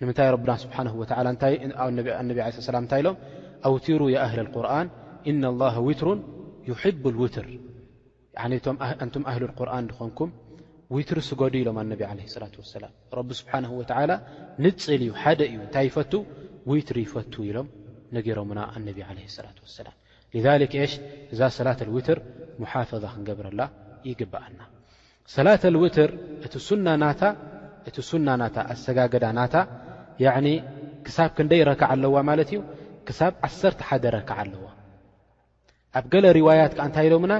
ንምንታይ ረብና ስብሓነሁ ወተዓላ እንታይ ኣነቢ ዓለይሂ ሰላም እንታይ ኢሎም ኣውቲሩ ያ ኣህለል ቁርኣን ኢነ ላህ ዊትሩን ዩሒቡል ውትር ያኒ እቶም ኣንቱም ኣህሉል ቁርኣን ድኾንኩም ዊትሪ ስገዱ ኢሎም ኣነቢ ዓለይሂ ሰላት ወሰላም ረቢ ስብሓነሁ ወተዓላ ንጽል እዩ ሓደ እዩ እንታይ ይፈቱ ዊትሪ ይፈቱ ኢሎም ነጊሮምና ኣነቢ ዓለይሂ ሰላት ወሰላም ሊዛሊክ እሽ እዛ ሰላት ኣልዊትር ሙሓፈዛ ክንገብረላ ይግብኣና ሰላት ኣልውትር እቲ ሱና ናታ እቲ ሱና ናታ ኣሰጋግዳ ናታ ያዕኒ ክሳብ ክንደይ ረክዓ ኣለዋ ማለት እዩ ክሳብ ዓሰርተ ሓደ ረክዓ ኣለዋ ኣብ ገለ ሪዋያት ከኣ እንታይ ኢሎምና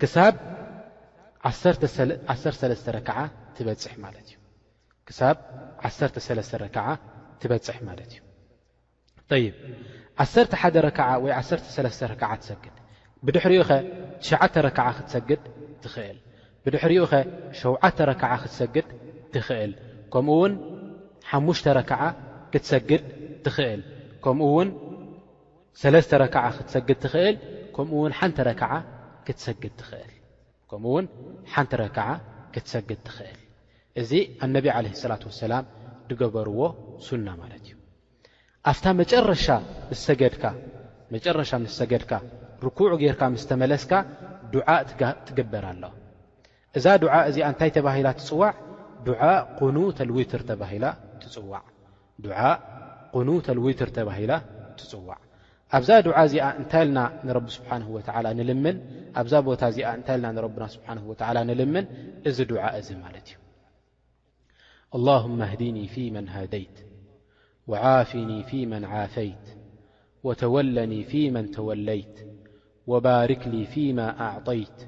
ክሳብ ዓሰርተ ሰለስተ ረክዓ ትበጽሕ ማለት እዩ ክሳብ ዓሰርተ ሰለስተ ረክዓ ትበጽሕ ማለት እዩ ጠይብ ዓሰርተ ሓደ ረክዓ ወይ ዓሰርተ ሰለስተ ረክዓ ትሰግድ ብድሕሪኡ ኸ ትሽዓተ ረክዓ ክትሰግድ ትኽእል ብድሕሪኡ ኸ ሸውዓተ ረክዓ ክትሰግድ ትኽእል ከምኡ ውን ሓሙሽተ ረክዓ ክትሰግድ ትኽእል ከምኡ ውን ሰለስተ ረክዓ ክትሰግድ ትኽእል ከምኡ ውን ሓንቲ ረክዓ ክትሰግድ ትኽእል ከምኡ ውን ሓንቲ ረክዓ ክትሰግድ ትኽእል እዚ ኣነቢ ዓለ ሰላት ወሰላም ዝገበርዎ ሱና ማለት እዩ ኣፍታ መጨረሻ ምስ ሰገድካ መጨረሻ ምስ ሰገድካ ርኩዕ ጌርካ ምስ ተመለስካ ዱዓ ትግበር ኣሎ እዛ ዱዓ እዚኣ እንታይ ተባሂላ ትጽዋዕ ዱዓ ቁኑት ኣልዊትር ተባሂላ ትጽዋዕ ዱዓ ቁኑት ኣልዊትር ተባሂላ ትጽዋዕ ኣብዛ ዱዓ እዚኣ እንታይ ኢልና ንረቢ ስብሓንሁ ወተዓላ ንልምን ኣብዛ ቦታ እዚኣ እንታይ ኢልና ንረብና ስብሓንሁ ወተዓላ ንልምን እዚ ዱዓ እዚ ማለት እዩ اللهم اهدني فيمن هديت وعافني فيمن عافيت وتولني في من توليت وباركلي فيما أعطيت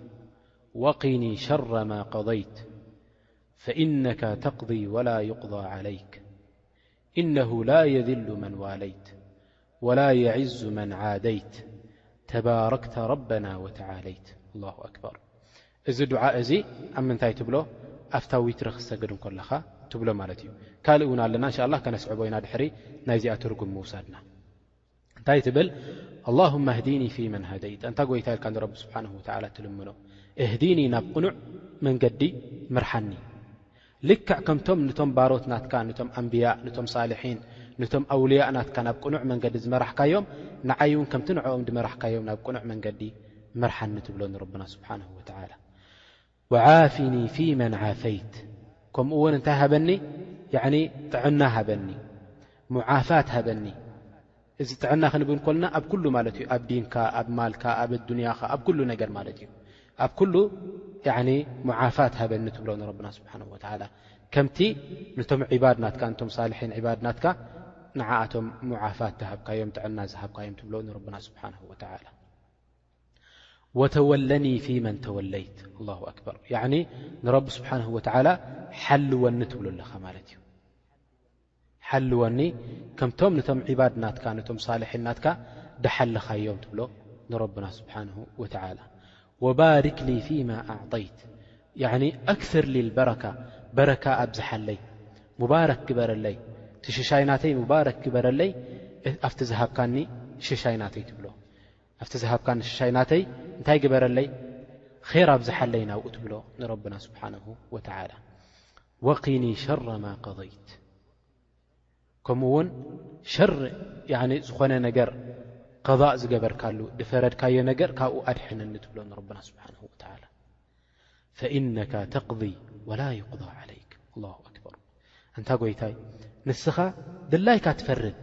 وقني شر ما قضيت فإنك تقضي ولا يقضى عليك እነሁ ላ የዝሉ መን ዋለይት ወላ የዕዙ መን ዓደይት ተባረክተ ረበና ወተዓለይት ኣላሁ ኣክበር እዚ ዱዓ እዚ ኣብ ምንታይ ትብሎ ኣብታ ዊትሪ ክትሰግድ እንኮለኻ ትብሎ ማለት እዩ ካልእ እውን ኣለና እንሻ ኣላህ ከነስዕቦ ኢና ድሕሪ ናይዚኣ ትርጉም ምውሳድና። እንታይ ትብል ኣላሁማ ህዲኒ ፊ መን ሃደይት ኣንታ ጎይታ ኢልካ ንረቢ ስብሓን ወተላ ትልምኖ እህዲኒ ናብ ቅኑዕ መንገዲ ምርሓኒ ልክዕ ከምቶም ንቶም ባሮት ናትካ ነቶም ኣንብያ ነቶም ሳልሒን ነቶም ኣውልያ ናትካ ናብ ቅኑዕ መንገዲ ዝመራሕካዮም ንዓይ እውን ከምቲ ንዕኦም ድመራሕካዮም ናብ ቅኑዕ መንገዲ ምርሓኒ ትብሎ ንረብና ስብሓን ወተላ ወዓፊኒ ፊ መን ዓፈይት ከምኡ ውን እንታይ ሃበኒ ያኒ ጥዕና ሃበኒ ሙዓፋት ሃበኒ እዚ ጥዕና ክንብል እንኮልና ኣብ ኩሉ ማለት እዩ ኣብ ዲንካ ኣብ ማልካ ኣብ ኣዱንያኻ ኣብ ኩሉ ነገር ማለት እዩ ኣብ ኩሉ ያኒ ሙዓፋት ሃበኒ ትብሎ ንረብና ስብሓን ወተዓላ ከምቲ ንቶም ዕባድ ናትካ ንቶም ሳልሒን ዕባድ ናትካ ንዓኣቶም ሙዓፋት ዝሃብካዮም ጥዕና ዝሃብካዮም ትብሎ ንረብና ስብሓን ወተዓላ ወተወለኒ ፊ መን ተወለይት ኣላሁ ኣክበር ያዕኒ ንረቢ ስብሓንሁ ወተዓላ ሓልወኒ ትብሎ ኣለኻ ማለት እዩ ሓልወኒ ከምቶም ነቶም ዒባድ ናትካ ነቶም ሳልሒን ናትካ ደሓልኻዮም ትብሎ ንረብና ስብሓንሁ ወተዓላ ወባርክሊ ፊማ ኣዕጠይት ያዕኒ ኣክስር ሊ ልበረካ በረካ ኣብዝሓለይ ሙባረክ ግበረለይ እቲ ሽሻይ ናተይ ሙባረክ ግበረለይ ኣብቲ ዝሃብካኒ ሽሻይ ናተይ ትብሎ ኣብቲ ዝሃብካኒ ሽሻይ ናተይ እንታይ ግበረለይ ኼር ኣብዝሓለይ ናብኡ ትብሎ ንረብና ስብሓነሁ ወተዓላ ወቂኒ ሸረ ማ ቀደይት ከምኡ ውን ሸር ዝኾነ ነገር ቀضእ ዝገበርካሉ ድፈረድካዮ ነገር ካብኡ ኣድሐነኒ ትብሎ ንረብና ስብሓነሁ ወተላ ፈኢነካ ተቅض ወላ ይቅض ዓለይክ ላ ኣክበር እንታ ጎይታይ ንስኻ ድላይካ ትፈርድ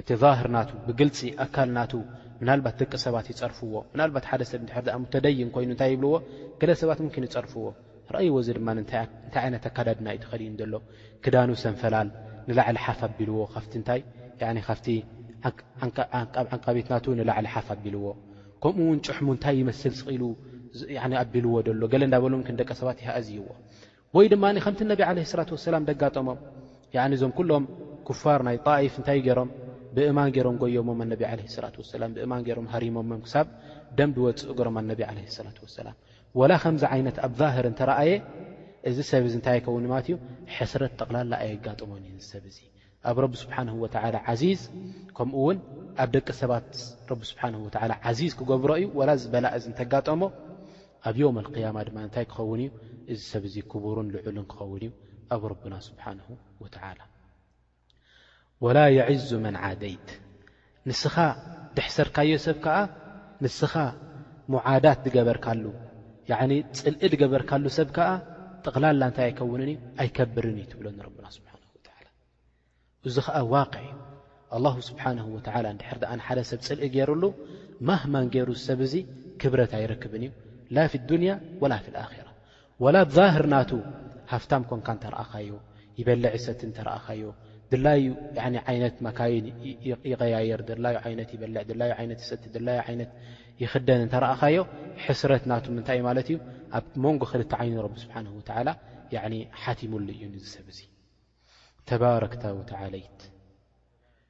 እቲ ዛህር ናቱ፣ ብግልጺ፣ ኣካል ናቱ፣ ምናልባት ደቂ ሰባት ይጸርፍዎ። ምናልባት ሓደ ሰብ እንድሕር ደኣ ሙተደይን ኮይኑ እንታይ ይብልዎ፣ ገለ ሰባት ሙምኪን ይጸርፍዎ። ረኣይዎ እዚ ድማ እንታይ እንታይ ዓይነት ኣከዳድና እዩ ተኸዲኑ ዘሎ፣ ክዳኑ ሰንፈላል ንላዕሊ ሓፍ ኣቢልዎ፣ ካብቲ እንታይ ያኒ ካብቲ ዓንቃብ ዓንቃቢት ናቱ ንላዕሊ ሓፍ ኣቢልዎ። ከምኡ ውን ጭሕሙ እንታይ ይመስል ስቕ ኢሉ ያኒ ኣቢልዎ ደሎ፣ ገለ እንዳበሉ ሙምኪን ደቂ ሰባት ይሃእዝይዎ። ወይ ድማ ከምቲ ነቢ ዓለይሂ ሰላቱ ወሰላም ደጋጠሞም ያኒ እዞም ኩሎም ኩፋር ናይ ጣኢፍ እንታይ እዩ ገይሮም ብእማን ገይሮም ጎዮሞም ኣነቢ ዓለይሂ ሰላቱ ወሰላም ብእማን ገይሮም ሃሪሞሞም ክሳብ ደም ድወጽእ እግሮም ኣነቢ ዓለይሂ ሰላቱ ወሰላም ወላ ከምዚ ዓይነት ኣብ ዛህር እንተረኣየ እዚ ሰብ እዚ እንታይ ኣይከውንማት እዩ ሕስረት ጠቕላላ ኣየጋጥሞን እዩ እዚ ሰብ እዚ ኣብ ረቢ ስብሓነሁ ወተዓላ ዓዚዝ ከምኡውን ኣብ ደቂ ሰባት ረቢ ስብሓነሁ ወተዓላ ዓዚዝ ክገብሮ እዩ ዋላ እዚ በላእ እዚ እንተጋጠሞ ኣብ ዮውም ኣልቅያማ ድማ እንታይ ክኸውን እዩ እዚ ሰብ እዚ ክቡርን ልዑልን ክኸውን እዩ ኣብ ረብና ስብሓነሁ ወተዓላ ወላ የዕዙ መን ዓደይት ንስኻ ደሕሰርካዮ ሰብ ከኣ ንስኻ ሙዓዳት ድገበርካሉ ያዕኒ ጽልኢ ድገበርካሉ ሰብ ከኣ ጠቕላላ እንታይ ኣይከውንን እዩ ኣይከብርን እዩ ትብለኒ ረብና ስብሓን ወተዓላ እዚ ኸኣ ዋቅዕ እዩ ኣላሁ ስብሓንሁ ወተዓላ እንድሕር ደኣ ንሓደ ሰብ ጽልኢ ገይሩሉ ማህማን ገይሩ ዝሰብ እዙ ክብረት ኣይረክብን እዩ ላ ፊ ዱንያ ወላ ፊ ልኣራ ዋላ ብ ዛህር ናቱ ሃፍታም ኮንካ እንተ ረኣኻዮ ይበልዕ ይሰቲ እንተ ረኣኻዮ ድላዩ ዓይነት መካይን ይቐያይር ድላዩ ዓይነት ይበልዕ ድላዩ ዓይነት ይሰቲ ድላዩ ዓይነት ይኽደን እንተ ረኣኻዮ ሕስረት ናቱ ምንታይ እዩ ማለት እዩ ኣብ መንጎ ክልተ ዓይኑ ረቢ ስብሓንሁ ወተዓላ ሓቲሙሉ እዩ ንዚ ሰብ እዚ ተባረክታ ወተዓለይት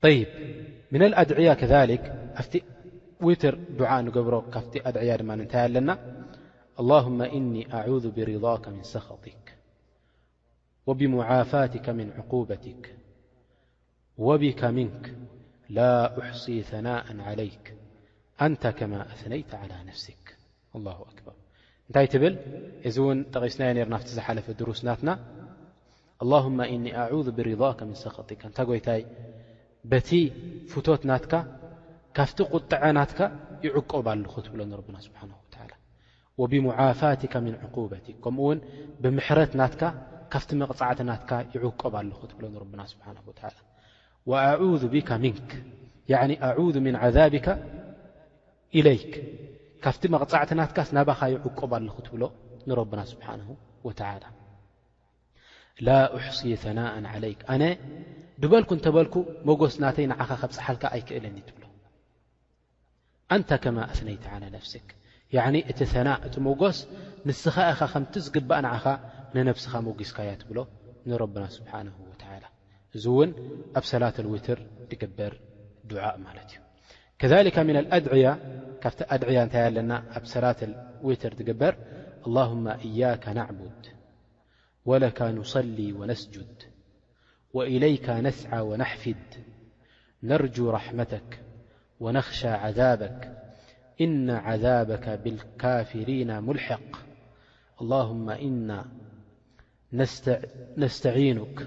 طي من الأድعيا كذلك ف تر ع نብر ካفت أድعي ن ኣن اللهم إني أعوذ برضاك من سخطك وبمعافاتك من عقوبتك وبك منك لا أحصي ثناء عليك أنت كما أثنيت على نفسك ኣላሁ ኣክበር እንታይ ትብል እዚ እውን ጠቒስናዮ ነርና ኣብቲ ዝሓለፈ ድሩስ ናትና ኣላሁማ እኒ ኣዑዙ ብሪዳከ ምን ሰኸጢካ እንታ ጎይታይ በቲ ፍቶት ናትካ ካብቲ ቁጥዐ ናትካ ይዕቆብ ኣለኹ ትብሎ ንረብና ስብሓን ወተላ ወብሙዓፋትካ ምን ዕቁበትክ ከምኡ እውን ብምሕረት ናትካ ካብቲ መቕፃዕቲ ናትካ ይዕቆብ ኣለኹ ትብሎ ንረብና ስብሓን ወተላ ወኣዑዙ ብካ ምንክ ኣዑዙ ምን ዓዛብካ ኢለይክ ካብቲ መቅጻዕቲ ናትካስ ናባኻ ይዕቆብ ኣለኹ ትብሎ ንረብና ስብሓነሁ ወተዓላ ላ ኡሕሲ ሰናኣን ዓለይክ ኣነ ድበልኩ እንተበልኩ መጎስ ናተይ ንዓኻ ከብጽሓልካ ኣይክእልን እዩ ትብሎ ኣንታ ከማ ኣስነይት ዓላ ነፍስክ ያዕኒ እቲ ሰናእ እቲ ሞጎስ ንስኻ ኢኻ ከምቲ ዝግባእ ንዓኻ ንነብስኻ ሞጒስካያ ትብሎ ንረብና ስብሓንሁ ወተዓላ እዚ እውን ኣብ ሰላት ኣልውትር ድግበር ዱዓእ ማለት እዩ كذلك من الأدعية كفت أدعية نتلنا بسلاة الويتر تقبر اللهم إياك نعبد ولك نصلي ونسجد وإليك نسعى ونحفذ نرجو رحمتك ونخشى عذابك إن عذابك بالكافرين ملحق اللهم إنا نستعينك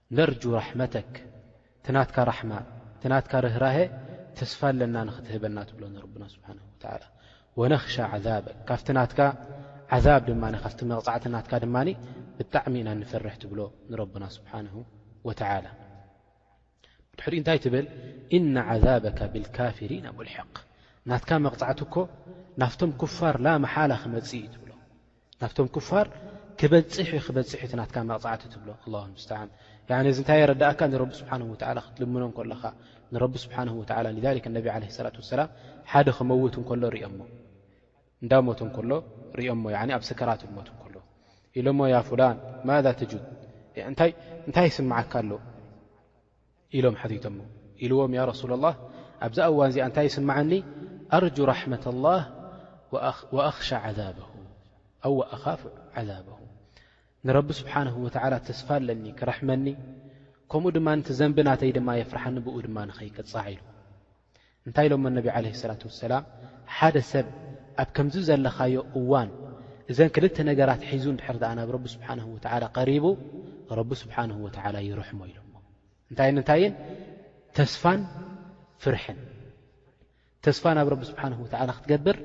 ነርጁ ራሕመተክ እቲ ናትካ ራሕማ እቲ ናትካ ርህራሀ ተስፋ ኣለና ንኽትህበና ትብሎ ንረብና ስብሓነሁ ወተዓላ ወነኽሻ ዓዛበክ ካብቲ ናትካ ዓዛብ ድማ ካብቲ መቕጻዕቲ ናትካ ድማ ብጣዕሚ ኢና ንፈርሕ ትብሎ ንረብና ስብሓነሁ ወተዓላ ብድሕሪኡ እንታይ ትብል እነ ዓዛበካ ብልካፊሪና ሙልሕቅ ናትካ መቕጻዕቲ እኮ ናፍቶም ኩፋር ላመሓላ ክመጽእ እዩ ትብሎ ናብቶም ኩፋር ክበጽሕ ዩ ክበጽሕ ዩ እቲ ናትካ መቕጻዕቲ ትብሎ ኣላሁ ልሙስተዓን ያኒ እዚ እንታይ የረዳእካ ንረቢ ስብሓን ወተዓላ ክትልምኖ እንከለኻ ንረቢ ስብሓን ወተዓላ ሊዛሊክ እነቢ ዓለ ሰላት ወሰላም ሓደ ክመውት እንከሎ ርኦሞ እንዳ ሞት እንከሎ ርኦሞ ያኒ ኣብ ሰከራት ልሞት እንከሎ ኢሎሞ ያ ፉላን ማዛ ተጁድ እንታይ እንታይ ይስምዓካ ኣሎ ኢሎም ሓቲቶሞ ኢልዎም ያ ረሱል ኣላህ ኣብዛ እዋን እዚኣ እንታይ ይስመዓኒ ኣርጁ ራሕመት ኣላህ ወኣኽሻ ዓዛበሁ ኣው ወኣኻፍ ዓዛበሁ ንረቢ ስብሓንሁ ወተዓላ ተስፋ ኣለኒ ክረሕመኒ ከምኡ ድማ እቲ ዘንቢ ናተይ ድማ የፍርሓኒ ብኡ ድማ ንኸይቅፃዕ ኢልዎ እንታይ ኢሎሞ ነቢ ዓለ ሰላት ወሰላም ሓደ ሰብ ኣብ ከምዚ ዘለኻዮ እዋን እዘን ክልተ ነገራት ሒዙ እንድሕር ድኣ ናብ ረቢ ስብሓን ወተዓላ ቀሪቡ ረቢ ስብሓን ወተዓላ ይርሕሞ ኢሎሞ እንታይን እንታይን ተስፋን ፍርሕን ተስፋ ናብ ረቢ ስብሓን ወተዓላ ክትገብር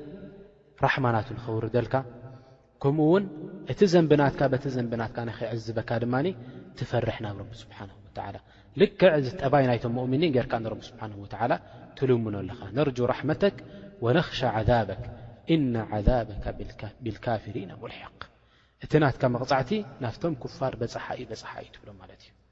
ራሕማ ናቱ ንኸውርደልካ ከምኡ ውን እቲ ዘንቢ ናትካ በቲ ዘንቢ ናትካ ንኺዕዝበካ ድማ ትፈርሕ ናብ ረቢ ስብሓነሁ ወተዓላ ልክዕ እዚ ጠባይ ናይቶም ሙእሚኒን ጌርካ ንረቢ ስብሓነሁ ወተዓላ ትልምኖ ኣለኻ ነርጁ ራሕመተክ ወነኽሻ ዓዛበክ ኢነ ዓዛበከ ቢልካፊሪነ ሙልሒቅ እቲ ናትካ መቕጻዕቲ ናፍቶም ኩፋር በጻሓ እዩ በጻሓ እዩ ትብሎም ማለት እዩ።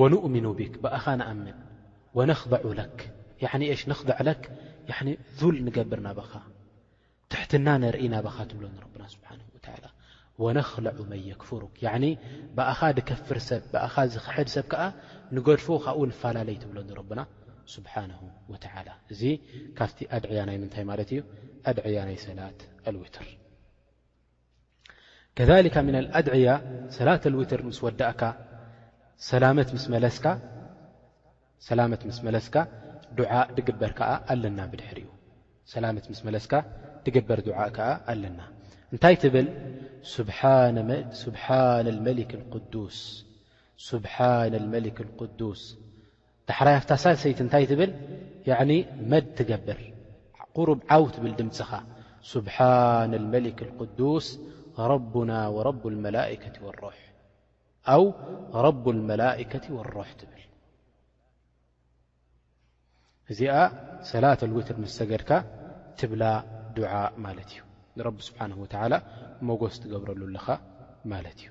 ወኑእሚኑ ቢክ ብኣኻ ንኣምን ወነኽደዑ ለክ ያዕኒ እሽ ነኽደዕ ለክ ያዕኒ ዙል ንገብር ናባኻ ትሕትና ነርኢ ናባኻ ትብሎ ንረብና ስብሓን ወተዓላ ወነኽለዑ መን የክፍሩክ ያዕኒ ብኣኻ ድከፍር ሰብ ብኣኻ ዝኽሕድ ሰብ ከኣ ንገድፎ ካብኡ ንፈላለይ ትብሎ ንረብና ስብሓንሁ ወተዓላ እዚ ካብቲ ኣድዕያ ናይ ምንታይ ማለት እዩ ኣድዕያ ናይ ሰላት ኣልውትር ከሊካ ምና ኣድዕያ ሰላት ኣልውትር ምስ ወዳእካ ሰላመት ምስ መለስካ ዱዓ ድግበር ከዓ ኣለና ብድሕሪኡ ሰላመት ምስ መለስካ ድግበር ዱዓ ከዓ ኣለና እንታይ ትብል ስብሓን መሊክ ዱስ ስብሓን መሊክ ቅዱስ ዳሕራይ ኣብታ ሳልሰይቲ እንታይ ትብል ያኒ መድ ትገብር ቁሩብ ዓው ትብል ድምጽኻ ሱብሓን ልመሊክ ልቁዱስ ረቡና ወረቡ ልመላኢከቲ ወሩሕ ኣው ረቡ ልመላኢከቲ ወሩሕ ትብል እዚኣ ሰላት ልውትር ምስ ሰገድካ ትብላ ዱዓ ማለት እዩ ንረቢ ስብሓን ወተዓላ ሞጎስ ትገብረሉ ኣለኻ ማለት እዩ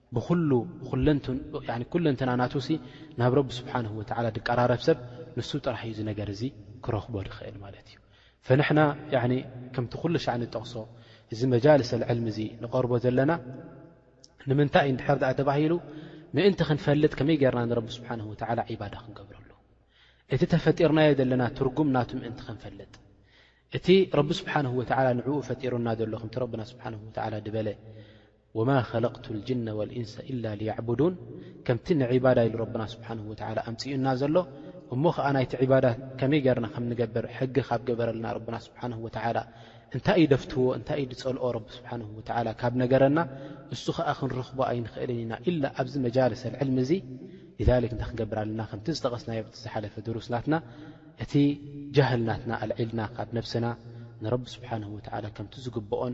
ብኹሉ ኩለንትና ናቱ ሲ ናብ ረቢ ስብሓን ወተላ ድቀራረብ ሰብ ንሱ ጥራሕ እዩ ዝነገር እዚ ክረኽቦ ድኽእል ማለት እዩ ፈንሕና ከምቲ ኩሉ ሻዕ ንጠቕሶ እዚ መጃልሰ ልዕልሚ እዚ ንቐርቦ ዘለና ንምንታይ እዩ ድሕር ድኣ ተባሂሉ ምእንቲ ክንፈልጥ ከመይ ገርና ንረቢ ስብሓን ወተላ ዒባዳ ክንገብረሉ እቲ ተፈጢርናዮ ዘለና ትርጉም ናቱ ምእንቲ ክንፈልጥ እቲ ረቢ ስብሓን ወተላ ንዕኡ ፈጢሩና ዘሎ ከምቲ ረብና ስብሓን ወተላ ድበለ ወማ ኸለቅቱ ልጅነ ወልኢንሰ ኢላ ሊየዕቡዱን ከምቲ ንዒባዳ ኢሉ ረብና ስብሓነሁ ወተዓላ ኣምፂኡና ዘሎ እሞ ኸዓ ናይቲ ዒባዳ ከመይ ገይርና ከም ንገብር ሕጊ ካብ ገበረልና ረብና ስብሓነሁ ወተዓላ እንታይ እዩ ደፍትዎ እንታይ እዩ ድፀልኦ ረቢ ስብሓነሁ ወተዓላ ካብ ነገረና እሱ ኸዓ ክንረኽቦ ኣይንኽእልን ኢና ኢላ ኣብዚ መጃልሰ ልዕልሚ እዚ لذلك እንታይ ክንገብር ኣለና ከምቲ ዝጠቐስናዮ ኣብቲ ዝሓለፈ ድሩስ ናትና እቲ ጃህል ናትና ኣልዒልና ካብ ነብስና ንረቢ ስብሓነሁ ወተዓላ ከምቲ ዝግብኦን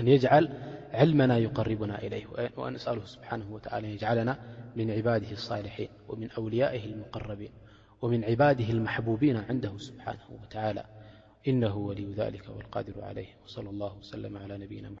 أن يجعل علمنا يقربنا إليه ونسأله سبحانه وتعالى أن يجعلنا من عباده الصالحين ومن أوليائه المقربين ومن عباده المحبوبين عنده سبحانه وتعالى إنه ولي ذلك والقادر عليه وصلى الله وسلم على نا مح